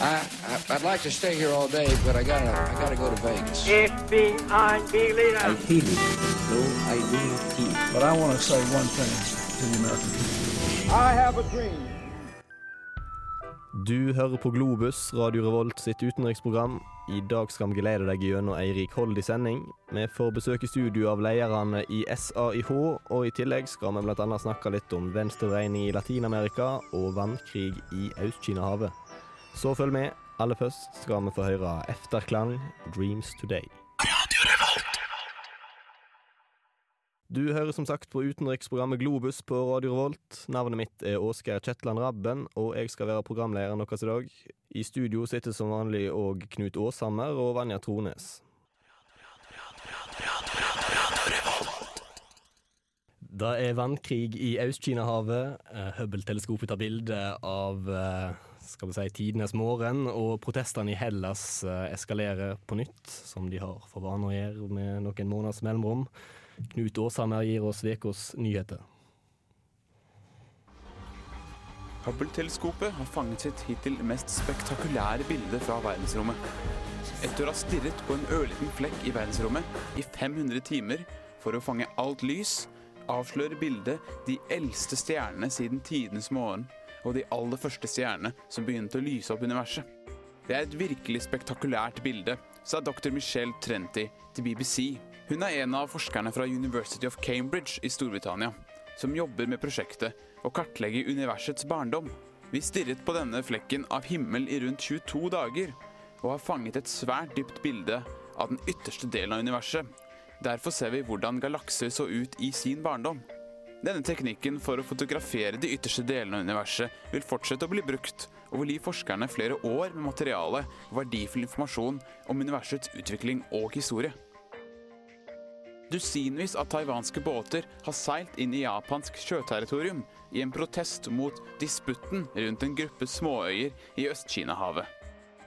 I, I I'd like to stay here all day, but I gotta I gotta go to Vegas. FBI Berliner. I feel it, though I do not feel. But I want to say one thing to the American people. I have a dream. Du hører på Globus, Radio Revolt sitt utenriksprogram. I dag skal vi glede deg gjennom ei rikholdig sending. Vi får besøk i studio av lederne i SAIH, og i tillegg skal vi bl.a. snakke litt om venstreregning i Latin-Amerika og vannkrig i Øst-Kina-havet. Så følg med. Aller først skal vi få høre Efterklang, 'Dreams Today'. Du hører som sagt på utenriksprogrammet Globus på Radio Revolt. Navnet mitt er Åsgeir Kjetland Rabben, og jeg skal være programlederen deres i dag. I studio sitter som vanlig òg Knut Aashammer og Vanja Trones. Det er vannkrig i Øst-Kina-havet. Eh, Hubble-teleskopet tar bilde av eh, skal vi si, tidenes morgen, og protestene i Hellas eh, eskalerer på nytt, som de har for vane å gjøre med noen måneders mellomrom. Knut Åshammer gir oss ukas nyheter. Hubble-teleskopet har fanget sitt hittil mest spektakulære bilde fra verdensrommet. Etter å ha stirret på en ørliten flekk i verdensrommet i 500 timer for å fange alt lys, avslører bildet de eldste stjernene siden tidenes morgen, og de aller første stjernene som begynte å lyse opp universet. Det er et virkelig spektakulært bilde, sa dr. Michelle Trenti til BBC. Hun er en av forskerne fra University of Cambridge i Storbritannia, som jobber med prosjektet å kartlegge universets barndom. Vi stirret på denne flekken av himmel i rundt 22 dager, og har fanget et svært dypt bilde av den ytterste delen av universet. Derfor ser vi hvordan galakser så ut i sin barndom. Denne teknikken for å fotografere de ytterste delene av universet vil fortsette å bli brukt, og vil gi forskerne flere år med materiale og verdifull informasjon om universets utvikling og historie. Dusinvis av taiwanske båter har seilt inn i japansk sjøterritorium i en protest mot disputten rundt en gruppe småøyer i Øst-Kina-havet.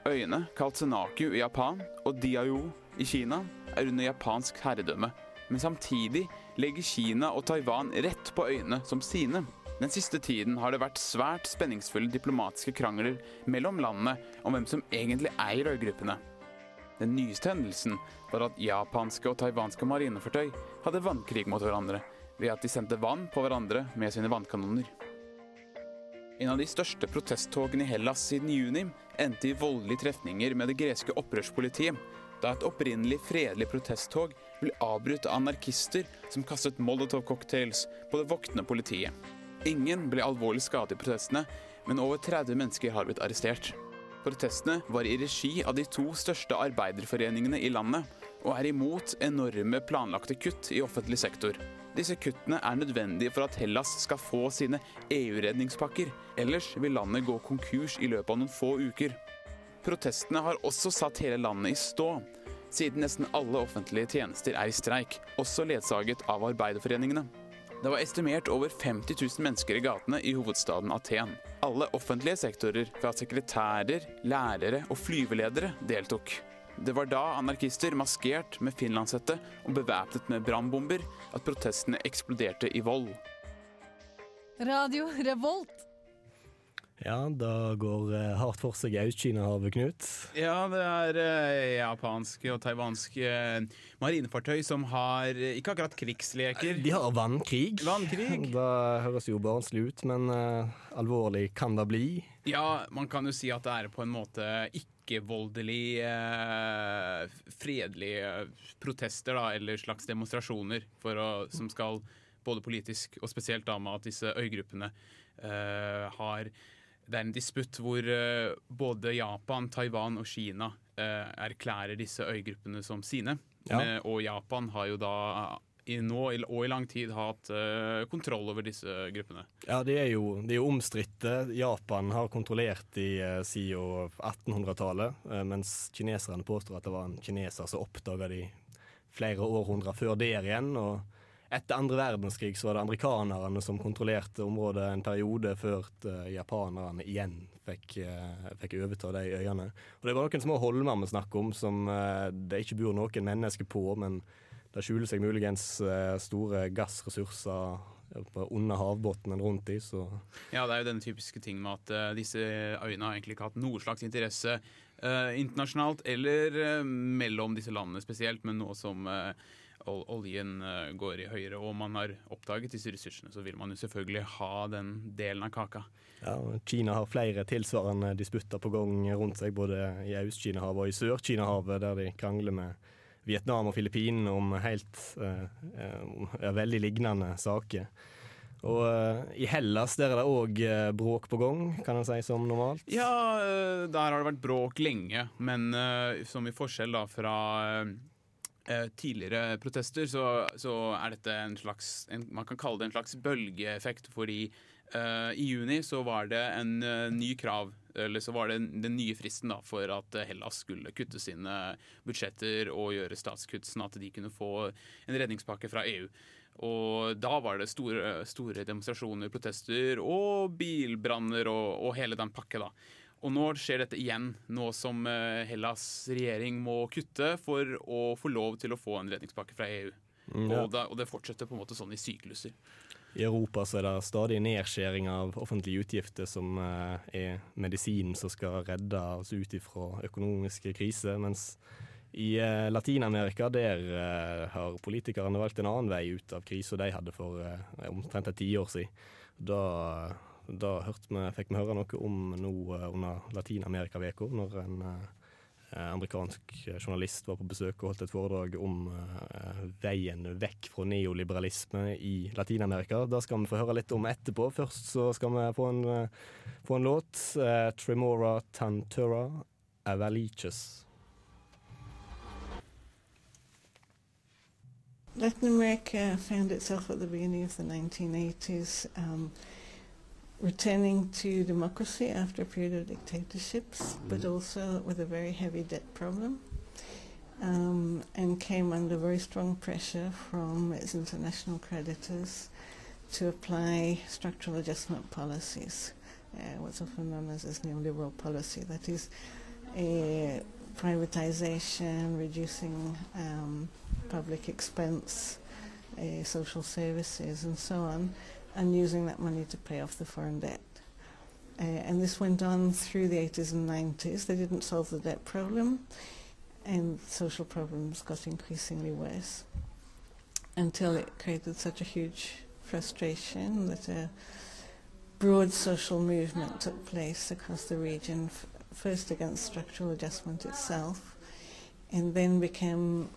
Øyene, kalt Senaku i Japan og Diaoyu i Kina, er under japansk herredømme, men samtidig legger Kina og Taiwan rett på øyene som sine. Den siste tiden har det vært svært spenningsfulle diplomatiske krangler mellom landene om hvem som egentlig eier øygruppene. Den nyeste hendelsen var at japanske og taiwanske marinefartøy hadde vannkrig mot hverandre ved at de sendte vann på hverandre med sine vannkanoner. En av de største protesttogene i Hellas siden juni endte i voldelige trefninger med det greske opprørspolitiet, da et opprinnelig fredelig protesttog ble avbrutt av anarkister som kastet molotov-cocktails på det voktende politiet. Ingen ble alvorlig skadet i protestene, men over 30 mennesker har blitt arrestert. Protestene var i regi av de to største arbeiderforeningene i landet, og er imot enorme planlagte kutt i offentlig sektor. Disse kuttene er nødvendige for at Hellas skal få sine EU-redningspakker, ellers vil landet gå konkurs i løpet av noen få uker. Protestene har også satt hele landet i stå, siden nesten alle offentlige tjenester er i streik, også ledsaget av arbeiderforeningene. Det var estimert over 50 000 mennesker i gatene i hovedstaden Aten. Alle offentlige sektorer, fra sekretærer, lærere og flyveledere, deltok. Det var da anarkister maskert med finlandshette og bevæpnet med brannbomber at protestene eksploderte i vold. Radio Revolt. Ja, da går eh, hardt for seg i Øst-Kina-havet, Knut. Ja, det er eh, japanske og taiwanske eh, marinefartøy som har eh, ikke akkurat krigsleker. De har vannkrig. Vannkrig. Det høres jo barnslig ut, men eh, alvorlig kan det bli. Ja, man kan jo si at det er på en måte ikke-voldelig, eh, fredelige protester, da, eller slags demonstrasjoner, for å, som skal både politisk og spesielt da med at disse øygruppene eh, har Det er en disputt hvor eh, både Japan, Taiwan og Kina eh, erklærer disse øygruppene som sine. Ja. Eh, og Japan har jo da i nå og i lang tid hatt kontroll over disse gruppene. Ja, de er jo, de er omstridte. Japan har kontrollert de uh, siden 1800-tallet, eh, mens kineserne påstår at det var en kineser som oppdaga de flere århundrer før der igjen. og etter andre verdenskrig så var det amerikanerne som kontrollerte området en periode, før eh, japanerne igjen fikk, eh, fikk overta de øyene. Og Det var noen små holmer vi snakker om, som eh, det ikke bor noen mennesker på, men det skjuler seg muligens store gassressurser under havbunnen rundt dem. Så Ja, det er jo denne typiske ting med at disse øyene har egentlig ikke hatt noe slags interesse eh, internasjonalt eller eh, mellom disse landene spesielt, men nå som eh, oljen eh, går i høyere og man har oppdaget disse ressursene, så vil man jo selvfølgelig ha den delen av kaka. ja, Kina har flere tilsvarende disputter på gang rundt seg, både i Øst-Kinahavet og i Sør-Kinahavet, der de krangler med Vietnam og Filippinene om helt eh, eh, veldig lignende saker. Og uh, i Hellas der er det òg bråk på gang, kan en si, som normalt. Ja, uh, der har det vært bråk lenge, men som i forskjell da fra tidligere protester, så, så er dette en slags en, Man kan kalle det en slags bølgeeffekt, fordi uh, i juni så var det en uh, ny krav eller så var det den nye fristen da, for at eh, Hellas skulle kutte sine budsjetter og gjøre statskutt, sånn at de kunne få en redningspakke fra EU. Og da var det store, store demonstrasjoner, protester og bilbranner og, og hele den pakka, da. Og nå skjer dette igjen, nå som eh, Hellas regjering må kutte for å få lov til å få en redningspakke fra EU. Mm, ja. Og, det, og det fortsetter på en måte sånn i sykluser. I Europa så er det stadig nedskjæring av offentlige utgifter som eh, er medisinen som skal redde oss ut ifra økonomiske kriser, mens i eh, Latin-Amerika der har politikerne valgt en annen vei ut av krisa de hadde for omtrent et tiår siden. Da, da vi, fikk vi høre noe om noe under Latin-Amerika-uka, når en eh, Eh, amerikansk journalist var på besøk og holdt et foredrag om uh, veien vekk fra neoliberalisme i Latin-Amerika. Det skal vi få høre litt om etterpå. Først så skal vi få en, få en låt. Tremora Tantura Avaliches. Latin America found itself at the beginning of the 1980s um, returning to democracy after a period of dictatorships, but also with a very heavy debt problem, um, and came under very strong pressure from its international creditors to apply structural adjustment policies, uh, what's often known as, as neoliberal policy. That is, a privatization, reducing um, public expense, uh, social services, and so on and using that money to pay off the foreign debt. Uh, and this went on through the 80s and 90s. They didn't solve the debt problem, and social problems got increasingly worse until it created such a huge frustration that a broad social movement took place across the region, first against structural adjustment itself, and then became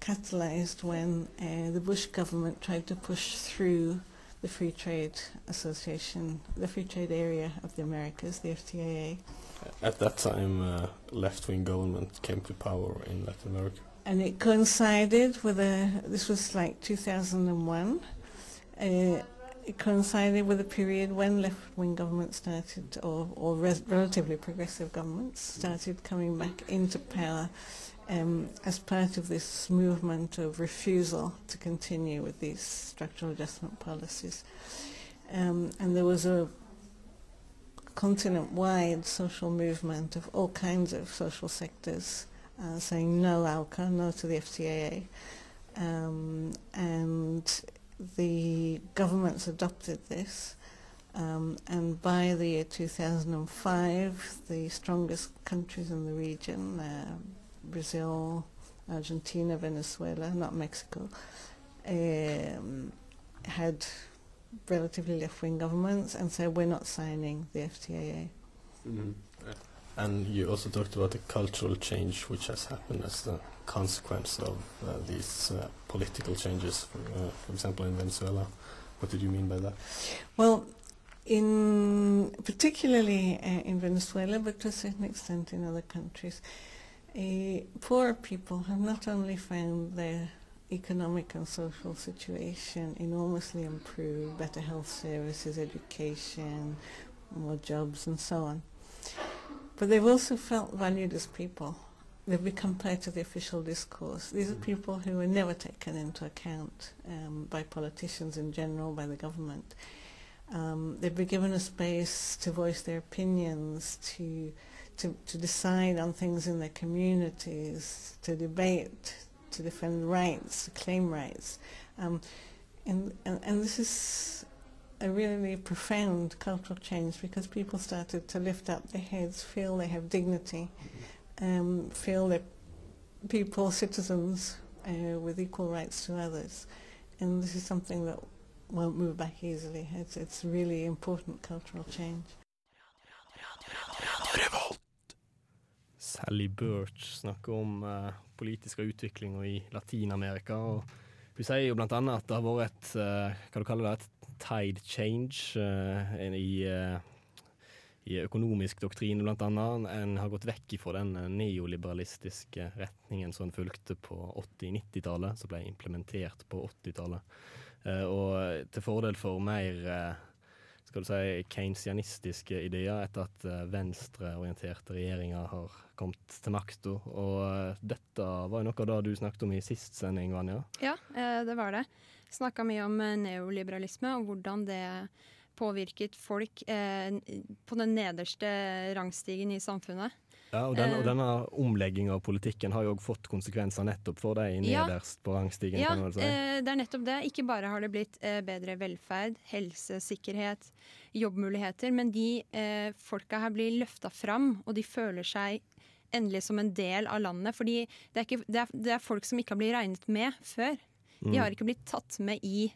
catalyzed when uh, the Bush government tried to push through the Free Trade Association, the Free Trade Area of the Americas, the FTAA. At that time, uh, left-wing government came to power in Latin America. And it coincided with a, this was like 2001, uh, it coincided with a period when left-wing governments started, or, or res- relatively progressive governments started coming back into power um, as part of this movement of refusal to continue with these structural adjustment policies. Um, and there was a continent-wide social movement of all kinds of social sectors uh, saying no ALCA, no to the FTAA. Um, and the governments adopted this. Um, and by the year 2005, the strongest countries in the region, uh, Brazil, Argentina, Venezuela, not Mexico, um, had relatively left-wing governments and said we're not signing the FTAA. Mm-hmm. And you also talked about the cultural change which has happened as a consequence of uh, these uh, political changes, for, uh, for example, in Venezuela. What did you mean by that? Well, in particularly uh, in Venezuela, but to a certain extent in other countries, poor people have not only found their economic and social situation enormously improved, better health services, education, more jobs, and so on, but they've also felt valued as people. They've become part of the official discourse. These are people who were never taken into account um, by politicians in general, by the government. Um, they've been given a space to voice their opinions, to, to, to decide on things in their communities, to debate, to defend rights, to claim rights. Um, And, and, and this is a really profound cultural change because people started to lift up their heads, feel they have dignity, um, feel that people, citizens, uh, with equal rights to others. And this is something that won't move back easily. It's, it's really important cultural change. Sally Birch snakker om uh, politisk utvikling i Latin-Amerika. og Hun sier jo annet at det har vært et, uh, hva du kaller det, et tide change uh, i, i, økonomisk doktrine, annet. En har gått vekk fra den neoliberalistiske retningen som en fulgte på 80-90-tallet, som ble implementert på 80-tallet. og til fordel for mer skal du si, keynesianistiske ideer etter at venstreorienterte regjeringer har kommet til makta. Og uh, dette var jo noe av det du snakket om i sist sending, Vanja? Ja, uh, det var det. Snakka mye om neoliberalisme og hvordan det påvirket folk på den nederste rangstigen i samfunnet. Ja, og, den, og denne omlegginga av politikken har jo òg fått konsekvenser nettopp for deg nederst ja, på rangstigen. Ja, si. det er nettopp det. Ikke bare har det blitt bedre velferd, helsesikkerhet, jobbmuligheter, men de eh, folka her blir løfta fram, og de føler seg endelig som en del av landet. Fordi det er, ikke, det er, det er folk som ikke har blitt regnet med før. De mm. har ikke blitt tatt med i,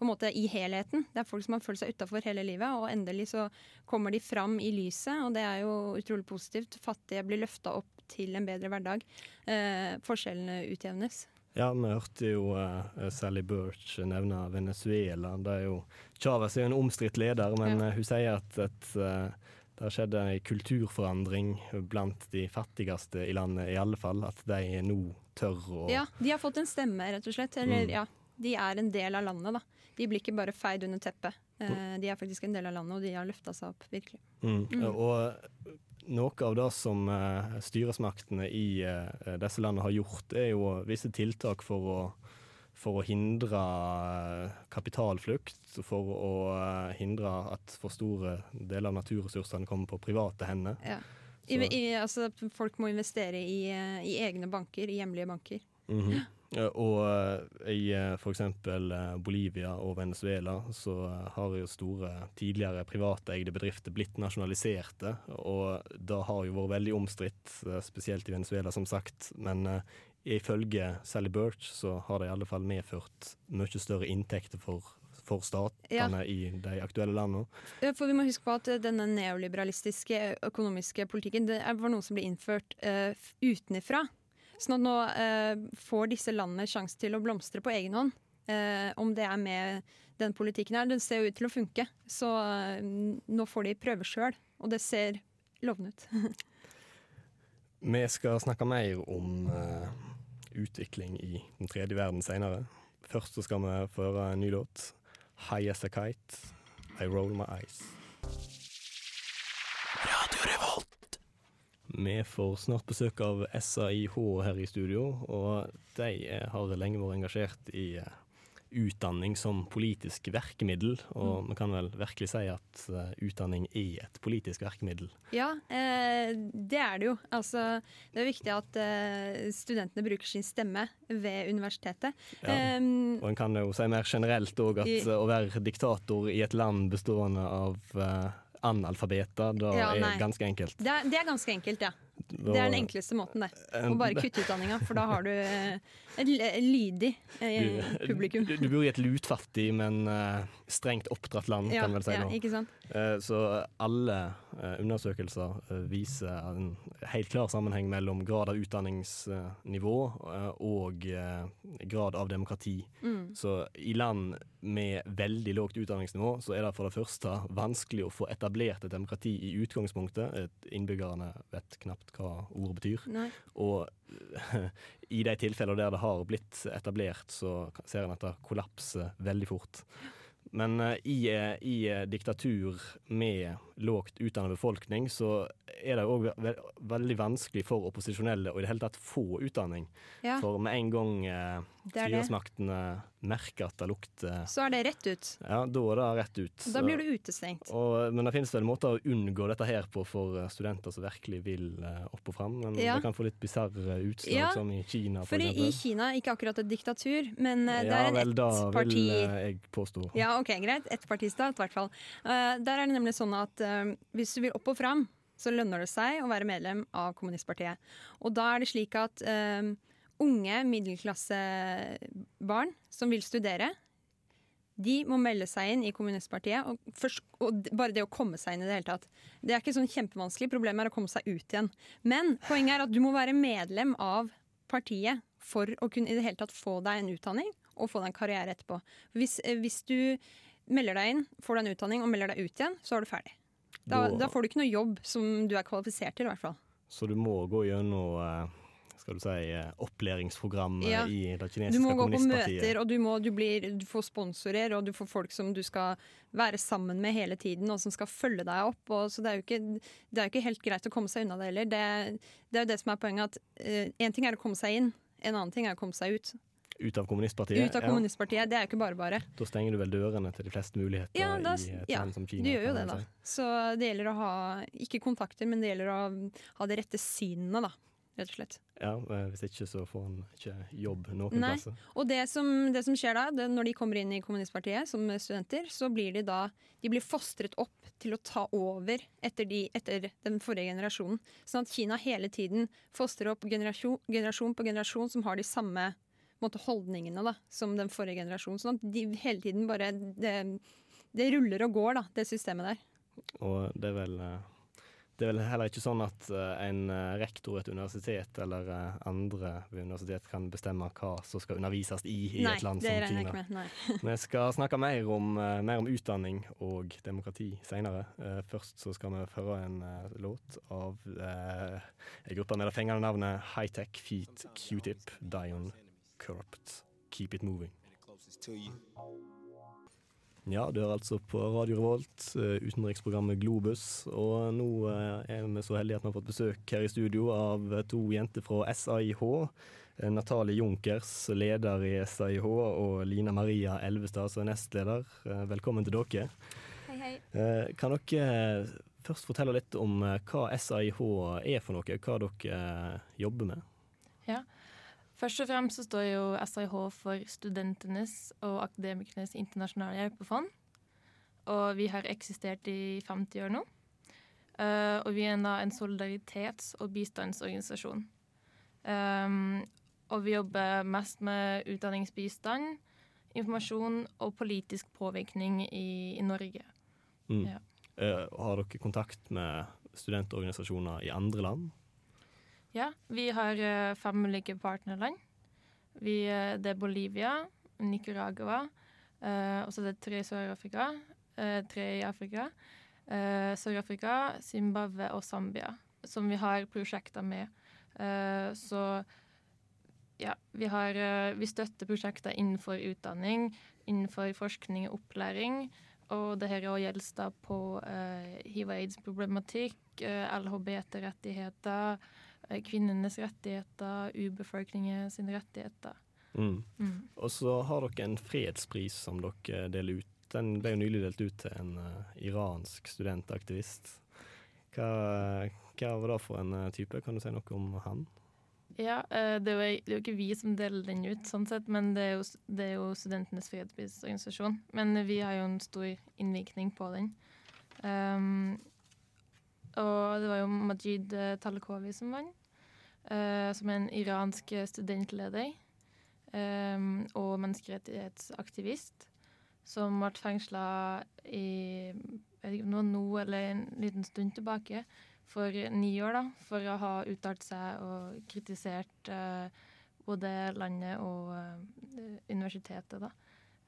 på en måte, i helheten. Det er folk som har følt seg utafor hele livet, og endelig så kommer de fram i lyset, og det er jo utrolig positivt. Fattige blir løfta opp til en bedre hverdag. Eh, forskjellene utjevnes. Ja, vi hørte jo uh, Sally Birch nevne Venezuela. Det er jo Chávez er jo en omstridt leder, men ja. uh, hun sier at, at uh, det har skjedd en kulturforandring blant de fattigste i landet, i alle fall. At de nå tør å Ja, de har fått en stemme, rett og slett. Eller mm. ja, de er en del av landet, da. De blir ikke bare feid under teppet. Eh, mm. De er faktisk en del av landet, og de har løfta seg opp, virkelig. Mm. mm. Og noe av det som uh, styresmaktene i uh, disse landene har gjort, er jo visse tiltak for å for å hindre eh, kapitalflukt, for å eh, hindre at for store deler av naturressursene kommer på private hender. Ja. I, i, altså, folk må investere i, eh, i, egne banker, i hjemlige banker. Mm -hmm. Og i f.eks. Bolivia og Venezuela så har jo store tidligere privateide bedrifter blitt nasjonaliserte. Og det har jo vært veldig omstridt, spesielt i Venezuela, som sagt. Men Ifølge Sally Birch så har det i alle fall medført mye større inntekter for, for statene ja. i de aktuelle landene. Ja, for vi må huske på at denne neoliberalistiske økonomiske politikken det var noe som ble innført uh, utenifra. Sånn at nå eh, får disse landene sjanse til å blomstre på egen hånd. Eh, om det er med den politikken her. Den ser jo ut til å funke. Så eh, nå får de prøve sjøl, og det ser lovende ut. vi skal snakke mer om utvikling i den tredje verden seinere. Først så skal vi få høre en ny låt. 'High As A Kite', 'I Roll My Eyes'. Vi får snart besøk av SAIH her i studio, og de har lenge vært engasjert i eh, utdanning som politisk verkemiddel, og mm. vi kan vel virkelig si at uh, utdanning er et politisk verkemiddel? Ja, eh, det er det jo. Altså, det er viktig at eh, studentene bruker sin stemme ved universitetet. Ja. Um, og en kan jo si mer generelt òg at å være diktator i et land bestående av analfabeter, da ja, er ganske enkelt. Det er, det er ganske enkelt, ja. Det er den enkleste måten, det. Å bare kutte utdanninga, for da har du eh, et lydig eh, publikum. Du, du, bor i et lutfattig, men uh, strengt oppdratt land, ja, kan vel si ja, Ikke sant? Uh, så alle uh, undersøkelser viser en helt klar sammenheng mellom grad av utdanningsnivå og grad av demokrati. Mm. Så i land med veldig lågt utdanningsnivå, så er det for det første vanskelig å få etablert et demokrati i utgangspunktet. Innbyggerne vet knapt hva ordet betyr. Nei. Og i de tilfeller der det har blitt etablert, så ser en at det kollapser veldig fort. Men uh, i, uh, i uh, diktatur med lågt utdannet befolkning, så er det òg ve veldig vanskelig for opposisjonelle å i det hele tatt få utdanning. Ja. For med en gang eh, styresmaktene merker at det lukter Så er det rett ut. Ja, da er det rett ut. Da blir du utestengt. Og, men det finnes vel måter å unngå dette her på for eh, studenter som virkelig vil eh, opp og fram. Men Ja. det kan få litt bisarre utslag, Ja, som i Kina For for i, i. Kina, ikke akkurat et diktatur, men eh, det ja er en vel, da vil eh, jeg påstå. Ja, ok, greit. Ettpartistat, i hvert fall. Uh, der er det nemlig sånn at eh, hvis du vil opp og fram, så lønner det seg å være medlem av kommunistpartiet. Og da er det slik at eh, unge middelklassebarn som vil studere, de må melde seg inn i kommunistpartiet. Og, først, og bare det å komme seg inn i det hele tatt. Det er ikke sånn kjempevanskelig. Problemet er å komme seg ut igjen. Men poenget er at du må være medlem av partiet for å kunne i det hele tatt få deg en utdanning og få deg en karriere etterpå. Hvis, eh, hvis du melder deg inn, får deg en utdanning og melder deg ut igjen, så er du ferdig. Da, Da- får du ikke noe jobb som du er kvalifisert til, i hvert fall. Så du må gå gjennom eh, skal du si, eh, opplæringsprogrammet Ja. i det Du må gå på møter, og du, må, du, blir, du får sponsorer, og du får folk som du skal være sammen med hele tiden, og som skal følge deg opp. Og, så det er, jo ikke, det er jo ikke helt greit å komme seg unna det heller. Det, det er jo det som er poenget, at én ting er å komme seg inn, en annen ting er å komme seg ut. Ut av kommunistpartiet. Ut av ja. kommunistpartiet. Det er jo ikke bare bare. Da stenger du vel dørene til de fleste muligheter Ja, da, i et ja, land som Kina. du gjør jo det, da. Så det gjelder å ha ikke kontakter, men det gjelder å ha det rette synene, da. Rett og slett. Ja, eh, Hvis ikke så får han ikke jobb noen Nei. plasser. Og det som, det som skjer da, det, når de kommer inn i kommunistpartiet som studenter, så blir de da de blir fostret opp til å ta over etter, de, etter den forrige generasjonen. Sånn at Kina hele tiden fostrer opp generasjon, generasjon på generasjon som har de samme måte, holdningene da, som den forrige generasjonen. Sånn at de hele tiden bare Det, det ruller og går, da, det systemet der. Og det er vel det er vel heller ikke sånn at eh, en eh, rektor ved et universitet eller eh, andre ved universitet kan bestemme hva som skal undervises i i Nei, et land som Kina. Nei. Vi skal snakke mer om, mer om utdanning og demokrati senere. Først så skal vi høre en låt av en gruppe med det fengende navnet Hightech Feet Q-Tip Dion Corrupt. Keep it moving. Ja, du er altså på Radio Revolt, eh, utenriksprogrammet Globus. Og nå eh, er vi så heldige at vi har fått besøk her i studio av to jenter fra SAIH. Eh, Natalie Junkers, leder i SAIH, og Lina Maria Elvestad, som er nestleder. Velkommen til dere. Hei, hei. Eh, Kan dere først fortelle litt om hva SAIH er for noe? Hva dere jobber med? Ja. Først og fremst så står jo SIH for Studentenes og Akademikernes internasjonale hjelpefond. Og vi har eksistert i 50 år nå. Uh, og vi er da en solidaritets- og bistandsorganisasjon. Um, og vi jobber mest med utdanningsbistand, informasjon og politisk påvirkning i, i Norge. Mm. Ja. Uh, har dere kontakt med studentorganisasjoner i andre land? Ja, vi har eh, fem ulike partnerland. Vi, eh, det er Bolivia, Nicaragua, eh, og så er det tre i Sør-Afrika, eh, tre i Afrika. Eh, Sør-Afrika, Zimbabwe og Zambia, som vi har prosjekter med. Eh, så ja, vi, har, vi støtter prosjekter innenfor utdanning, innenfor forskning og opplæring. Og det her gjelder da på hiv-aids-problematikk, LHBT-rettigheter, kvinnenes rettigheter, urbefolkningen sine rettigheter. Mm. Mm. Og så har dere en fredspris som dere deler ut. Den ble jo nylig delt ut til en uh, iransk studentaktivist. Hva, hva var det for en eh, type? Kan du si noe om han? Ja, eh, det er, jo, det er jo ikke vi som deler den ut, sånn sett, men det er jo, det er jo Studentenes fredsprisorganisasjon. Men vi har jo en stor innvirkning på den. Um, og det var jo Majid Talakovi som vant, eh, som er en iransk studentleder um, og menneskerettighetsaktivist, som ble fengsla i jeg vet nå eller en liten stund tilbake, for ni år, da, for å ha uttalt seg og kritisert eh, både landet og eh, universitetet, da.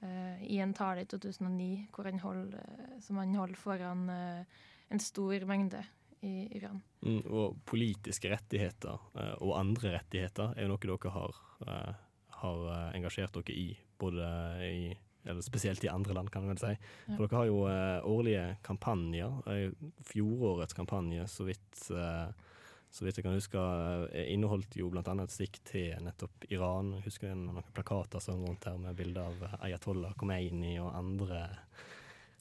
eh, I en tale i 2009 hvor han hold, eh, som han holdt foran eh, en stor mengde i Iran. Mm, og politiske rettigheter eh, og andre rettigheter er jo noe dere har, eh, har eh, engasjert dere i, både i eller spesielt i andre land, kan man si. Ja. For dere har jo årlige kampanjer. Fjorårets kampanje, så vidt, så vidt jeg kan huske, eh, inneholdt jo annet et stikk til nettopp Iran. Jeg husker er noen plakater som rundt her med bilder av Ayatollah Khomeini og andre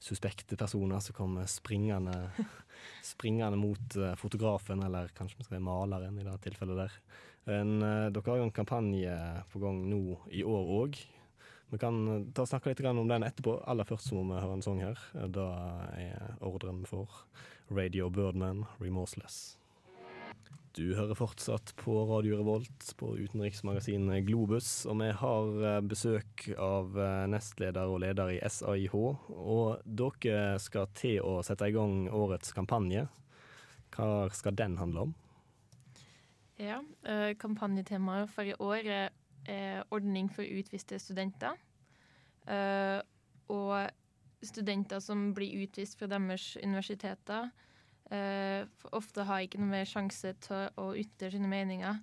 suspekte personer som kommer springende, springende mot eh, fotografen, eller kanskje vi skal si maleren i det tilfellet der. En, eh, dere har jo en kampanje på gang nå i år òg. Vi kan eh, ta og snakke litt om den etterpå. Aller først så må vi høre en sang her. Da er ordren vi får Radio Birdman, 'Remorseless'. Du hører fortsatt på Radio Revolt på utenriksmagasinet Globus, og vi har eh, besøk av eh, nestleder og leder i SAIH. Og dere skal til å sette i gang årets kampanje. Hva skal den handle om? Ja, eh, Kampanjetemaet for i år er, ordning for utviste studenter. Og studenter som blir utvist fra deres universiteter, for ofte har ikke noe mer sjanse til å ytre sine meninger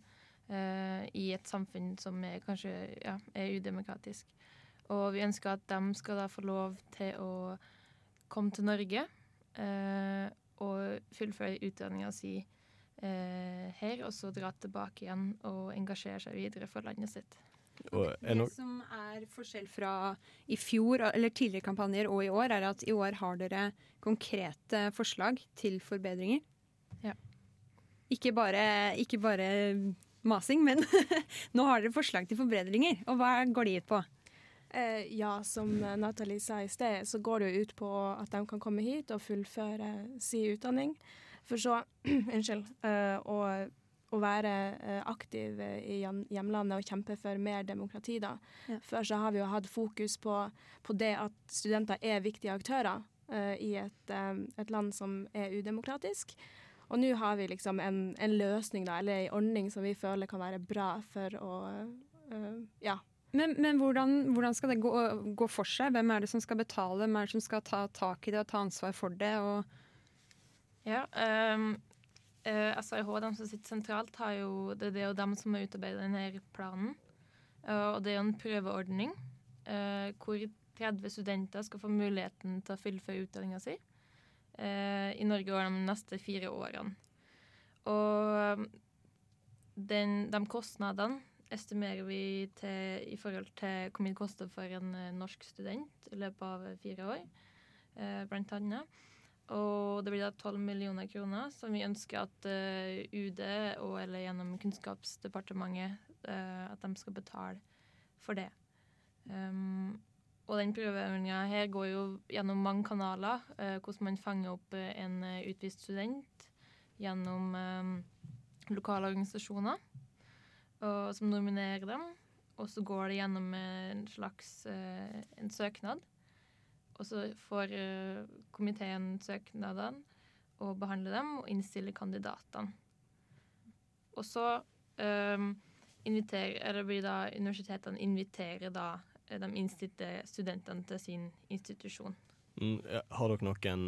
uh, i et samfunn som er kanskje ja, er udemokratisk. Og vi ønsker at de skal da få lov til å komme til Norge uh, og fullføre utdanninga si her, og så dra tilbake igjen og engasjere seg videre for landet sitt. Og Det som er forskjell fra i fjor, eller tidligere kampanjer og i år, er at i år har dere konkrete forslag til forbedringer. Ja. Ikke bare, ikke bare masing, men nå har dere forslag til forbedringer. Og hva går de ut på? Eh, ja, som Nathalie sa i sted, så går det jo ut på at de kan komme hit og fullføre sin utdanning. For så, unnskyld, eh, å, å være eh, aktiv i hjemlandet og kjempe for mer demokrati, da. Ja. Før så har vi jo hatt fokus på, på det at studenter er viktige aktører uh, i et, eh, et land som er udemokratisk. Og nå har vi liksom en, en løsning, da, eller en ordning som vi føler kan være bra for å uh, ja, Men, men hvordan, hvordan skal det gå, gå for seg? Hvem er det som skal betale? Hvem er det som skal ta tak i det og ta ansvar for det? Og Ja, um, eh, SAIH, de som sitter sentralt, har jo, det, det er jo dem som har utarbeidet denne planen. Uh, og det er jo en prøveordning uh, hvor 30 studenter skal få muligheten til å fullføre utdanninga si uh, i Norge over de neste fire årene. Og den, de kostnadene estimerer vi til, i forhold til hvor mye det koster for en eh, norsk student i løpet av fire år, eh, blant annet. Og det blir da 12 millioner kroner som vi ønsker at uh, UD og eller gjennom Kunnskapsdepartementet uh, at de skal betale for det. Um, og den prøveøvinga her går jo gjennom mange kanaler, uh, hvordan man fanger opp eh, en eh, utvist student gjennom eh, lokale organisasjoner og, som nominerer dem. Og så går det gjennom en slags eh, en søknad. Og så får eh, komiteen søknadene og behandler dem og innstiller kandidatene. Og så eh, inviterer, blir da universitetene inviterer da eh, de innstilte studentene til sin institusjon. Mm, Har dere noen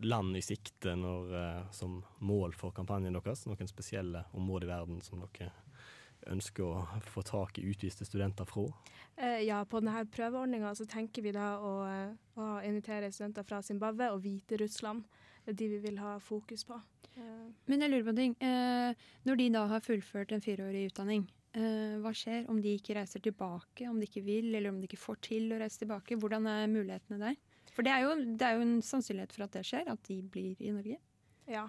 land i sikte når, som mål for kampanjen deres? Noen spesielle områder i verden som dere ønsker å få tak i utviste studenter fra? Eh, ja, på denne prøveordninga så tenker vi da å, eh, å invitere studenter fra Zimbabwe og Hviterussland. Det er de vi vil ha fokus på. Eh, Men jeg lurer på en ting. Eh, når de da har fullført en fireårig utdanning, eh, hva skjer om de ikke reiser tilbake, om de ikke vil, eller om de ikke får til å reise tilbake? Hvordan er mulighetene der? For det er jo, det er jo en sannsynlighet for at det skjer, at de blir i Norge. Ja,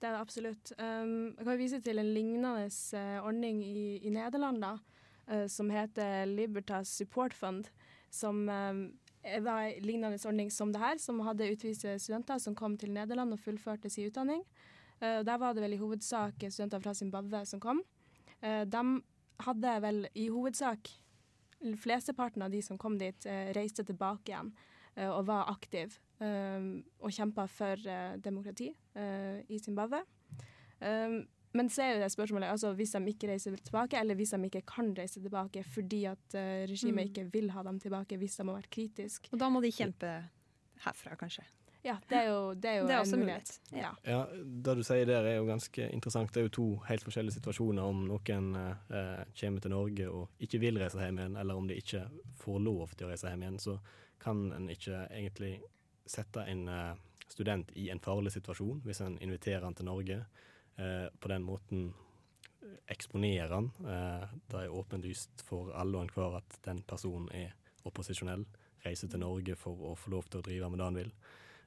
det er det absolutt. Um, jeg kan vise til en lignende eh, ordning i, i Nederland, da, uh, som heter Libertas Support Fund. Som um, var en lignende ordning som det her, som hadde utviste studenter som kom til Nederland og fullførte sin utdanning. Uh, der var det vel i hovedsak studenter fra Zimbabwe som kom. Uh, de hadde vel i hovedsak Flesteparten av de som kom dit, reiste tilbake igjen og var aktiv og kjempa for eh, demokrati eh, i Zimbabwe. Men så er jo det spørsmålet altså hvis de ikke reiser tilbake, eller hvis de ikke kan reise tilbake fordi at eh, regimet Mm. ikke vil ha dem tilbake hvis de har vært kritiske. Og da må de kjempe herfra, kanskje. Ja, det er jo, det er jo Det er en mulighet. Ja. Ja, Det du sier der er jo ganske interessant. Det er jo to helt forskjellige situasjoner om noen eh, kommer til Norge og ikke vil reise hjem igjen, eller om de ikke får lov til å reise hjem igjen. Så kan en ikke egentlig sette en eh, student i en farlig situasjon hvis en inviterer han til Norge? Eh, på den måten eksponerer han. Eh, det er åpenlyst for alle og enhver at den personen er opposisjonell. Reiser til Norge for å få lov til å drive med det han vil.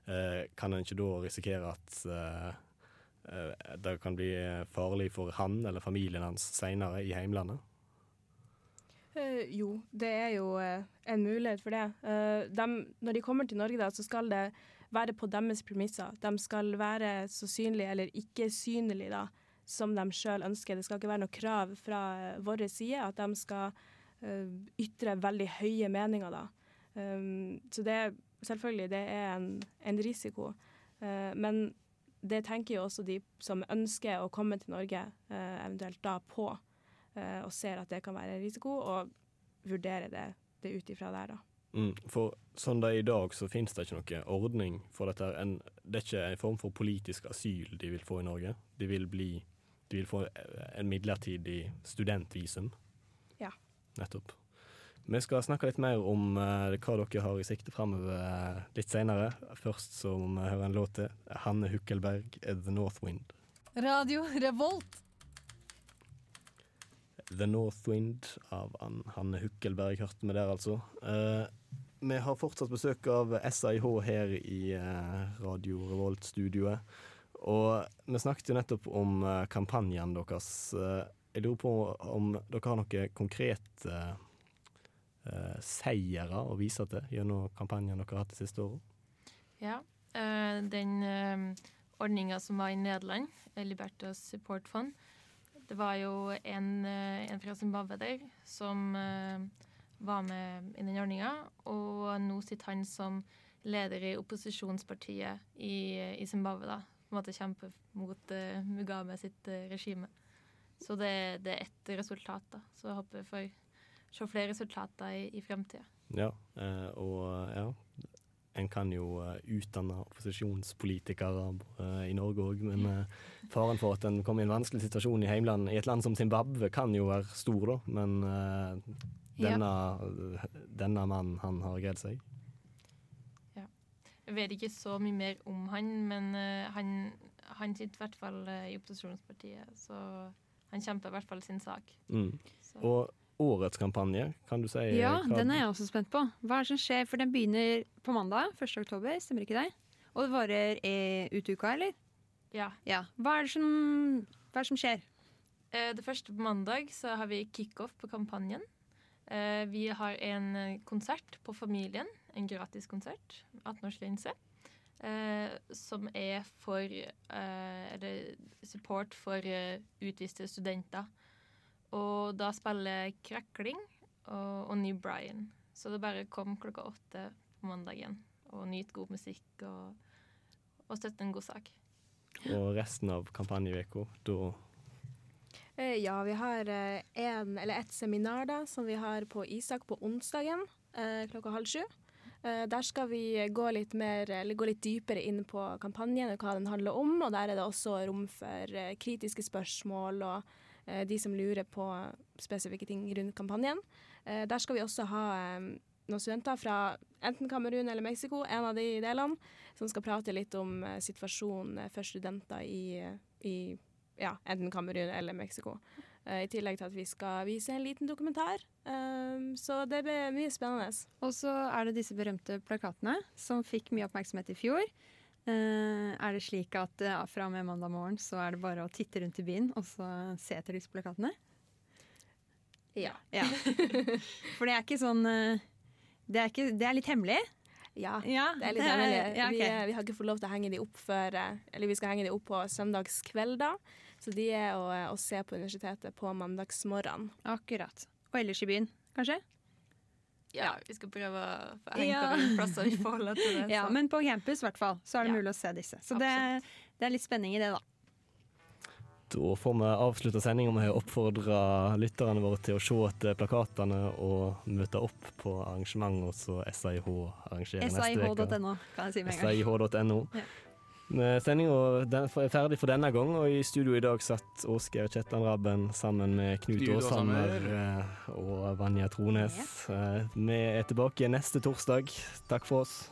Eh, kan en ikke da risikere at eh, eh, det kan bli farlig for han eller familien hans seinere i heimlandet? Eh, jo, det er jo uh, en mulighet for det. Uh, dem- når de kommer til Norge, da, så skal det være på deres premisser. De skal være så synlige eller ikke synlige da, som de sjøl ønsker. Det skal ikke være noe krav fra vår side at de skal ytre veldig høye meninger. da. Um, så det er selvfølgelig det er en, en risiko. Men det tenker jo også de som ønsker å komme til Norge, eventuelt da på, og ser at det kan være en risiko, og vurderer det, det ut ifra der, da. Mm, for sånn det er i dag, så finnes det ikke noe ordning for dette. En, det er ikke en form for politisk asyl de vil få i Norge. De vil, bli, de vil få en midlertidig studentvisum. Ja. Nettopp. Vi skal snakke litt mer om uh, hva dere har i sikte framover uh, litt senere. Først så må vi høre en låt til. Hanne Hukkelberg, 'The North Wind'. Radio Revolt. The North Wind av Hanne Hukkelberg, hørte vi der altså. Eh, vi har fortsatt besøk av SIH her i eh, Radio Revolt-studioet. Og vi snakket jo nettopp om eh, kampanjen deres. Jeg lurer på om dere har noen konkrete seire å vise til gjennom kampanjen dere har hatt de siste årene? Ja. den ordninga som var i Nederland, Libertas Support Fund, det var jo en, eh, en fra Zimbabwe der som eh, var med i den ordninga, og nå sitter han som leder i opposisjonspartiet i, i Zimbabwe, da. På en måte kjemper mot uh, Mugabe sitt uh, regime. Så det, det er ett resultat, da. Så jeg håper vi får se flere resultater i, i fremtida. Ja, eh, og ja. En kan jo eh, utdanne opposisjonspolitikere eh, i Norge òg, men eh, faren for at en kommer i en vanskelig situasjon i heimland, i et land som Zimbabwe, kan jo være stor, da. Men denne, Ja. denne, mannen, han har greid seg. Ja. Jeg vet ikke så mye mer om han, men han, han sitter i hvert fall i opposisjonspartiet, så han kjemper i hvert fall sin sak. Mm. Og årets kampanje, kan du si Ja, hva- den er jeg også spent på. Hva er det som skjer? For den begynner på mandag, 1. oktober, stemmer ikke det? Og det varer eh, ut uka, eller? Ja. Hva, er det som, hva er det som skjer? Eh, Det første på mandag så har vi kickoff på kampanjen. Eh, Vi har en eh, konsert på Familien, en gratis konsert, 18-årsgrense, eh, som er for eh, Eller support for eh, utviste studenter. Og da spiller Krakling og, og New Brian. Så det bare kom klokka åtte på mandagen. Og nyt god musikk og, og støtte en god sak. Og resten av kampanjeveka, da Eh, Ja, vi har eh, en, eller et seminar da, som vi har på Isak på onsdagen eh, klokka halv sju. Eh, der skal vi gå litt, mer, eller gå litt dypere inn på kampanjen og hva den handler om. Og der er det også rom for kritiske spørsmål og de som lurer på spesifikke ting rundt kampanjen. Eh, der skal vi også ha eh, noen studenter fra enten Kamerun eller Mexico, en av de delene, som skal prate litt om eh, situasjonen for studenter i, i ja, enten Kamerun eller Mexico. Eh, I tillegg til at vi skal vise en liten dokumentar. Um, så det blir mye spennende. Og så er det disse berømte plakatene som fikk mye oppmerksomhet i fjor. Eh, er det slik at ja, fra og med mandag morgen så er det bare å titte rundt i byen og så se etter disse plakatene? Ja. Ja. For det er ikke sånn eh, Det er, ikke, det er litt hemmelig? Ja, Ja, det er litt hemmelig. ja, okay. vi, eh, vi har ikke fått lov til å henge de opp før eh, Eller vi skal henge de opp på søndagskvelder. Så de er å, å se på universitetet på mandagsmorgenen. Akkurat. Og ellers i byen, kanskje? Ja, vi skal prøve å få hengt Ja. over plasser i forhold til det. Ja, men på campus i hvert fall, så er det mulig å se disse. Så det, det er litt spenning i det, da. Da får vi avslutta sendinga med å oppfordre lytterne våre til å se etter plakatene og møte opp på arrangementet som SIH arrangerer neste uke. SIH.no, kan jeg si med en gang. SIH.no. Ja. Sendinga er ferdig for denne gang, og i studio i dag satt Åsgeir Kjetland Rabben sammen med Knut Åshammer. eh, og Vanja Trones. Ja. Vi er tilbake neste torsdag. Takk for oss.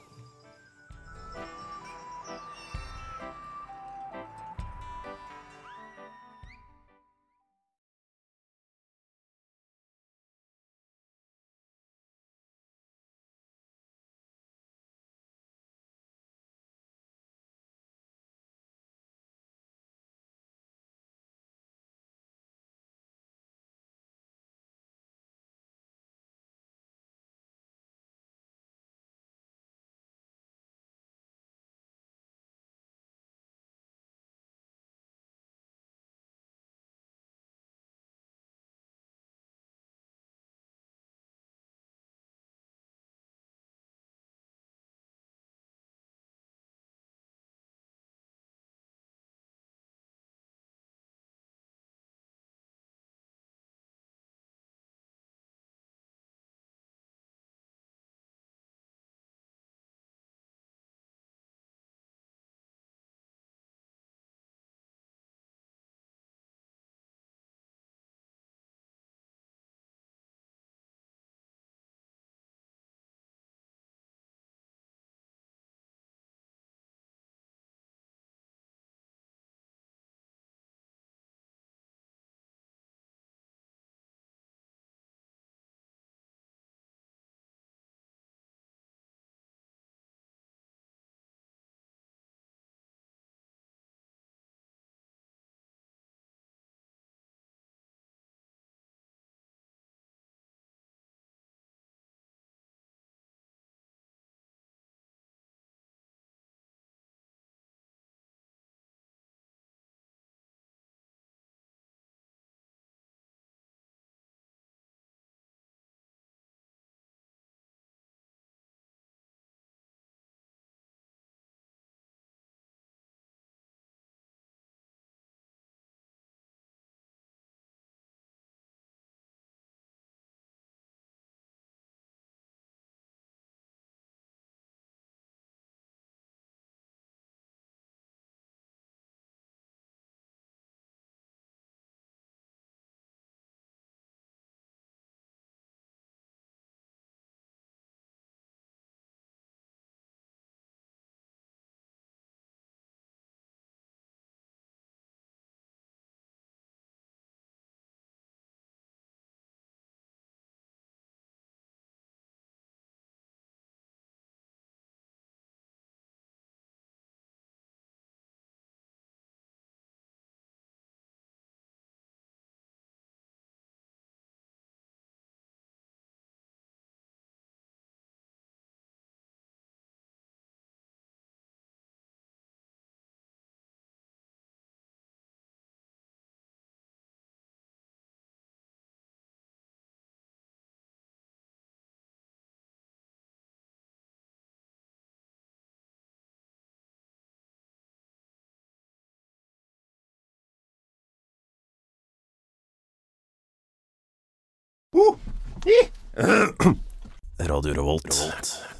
Radio Revolt.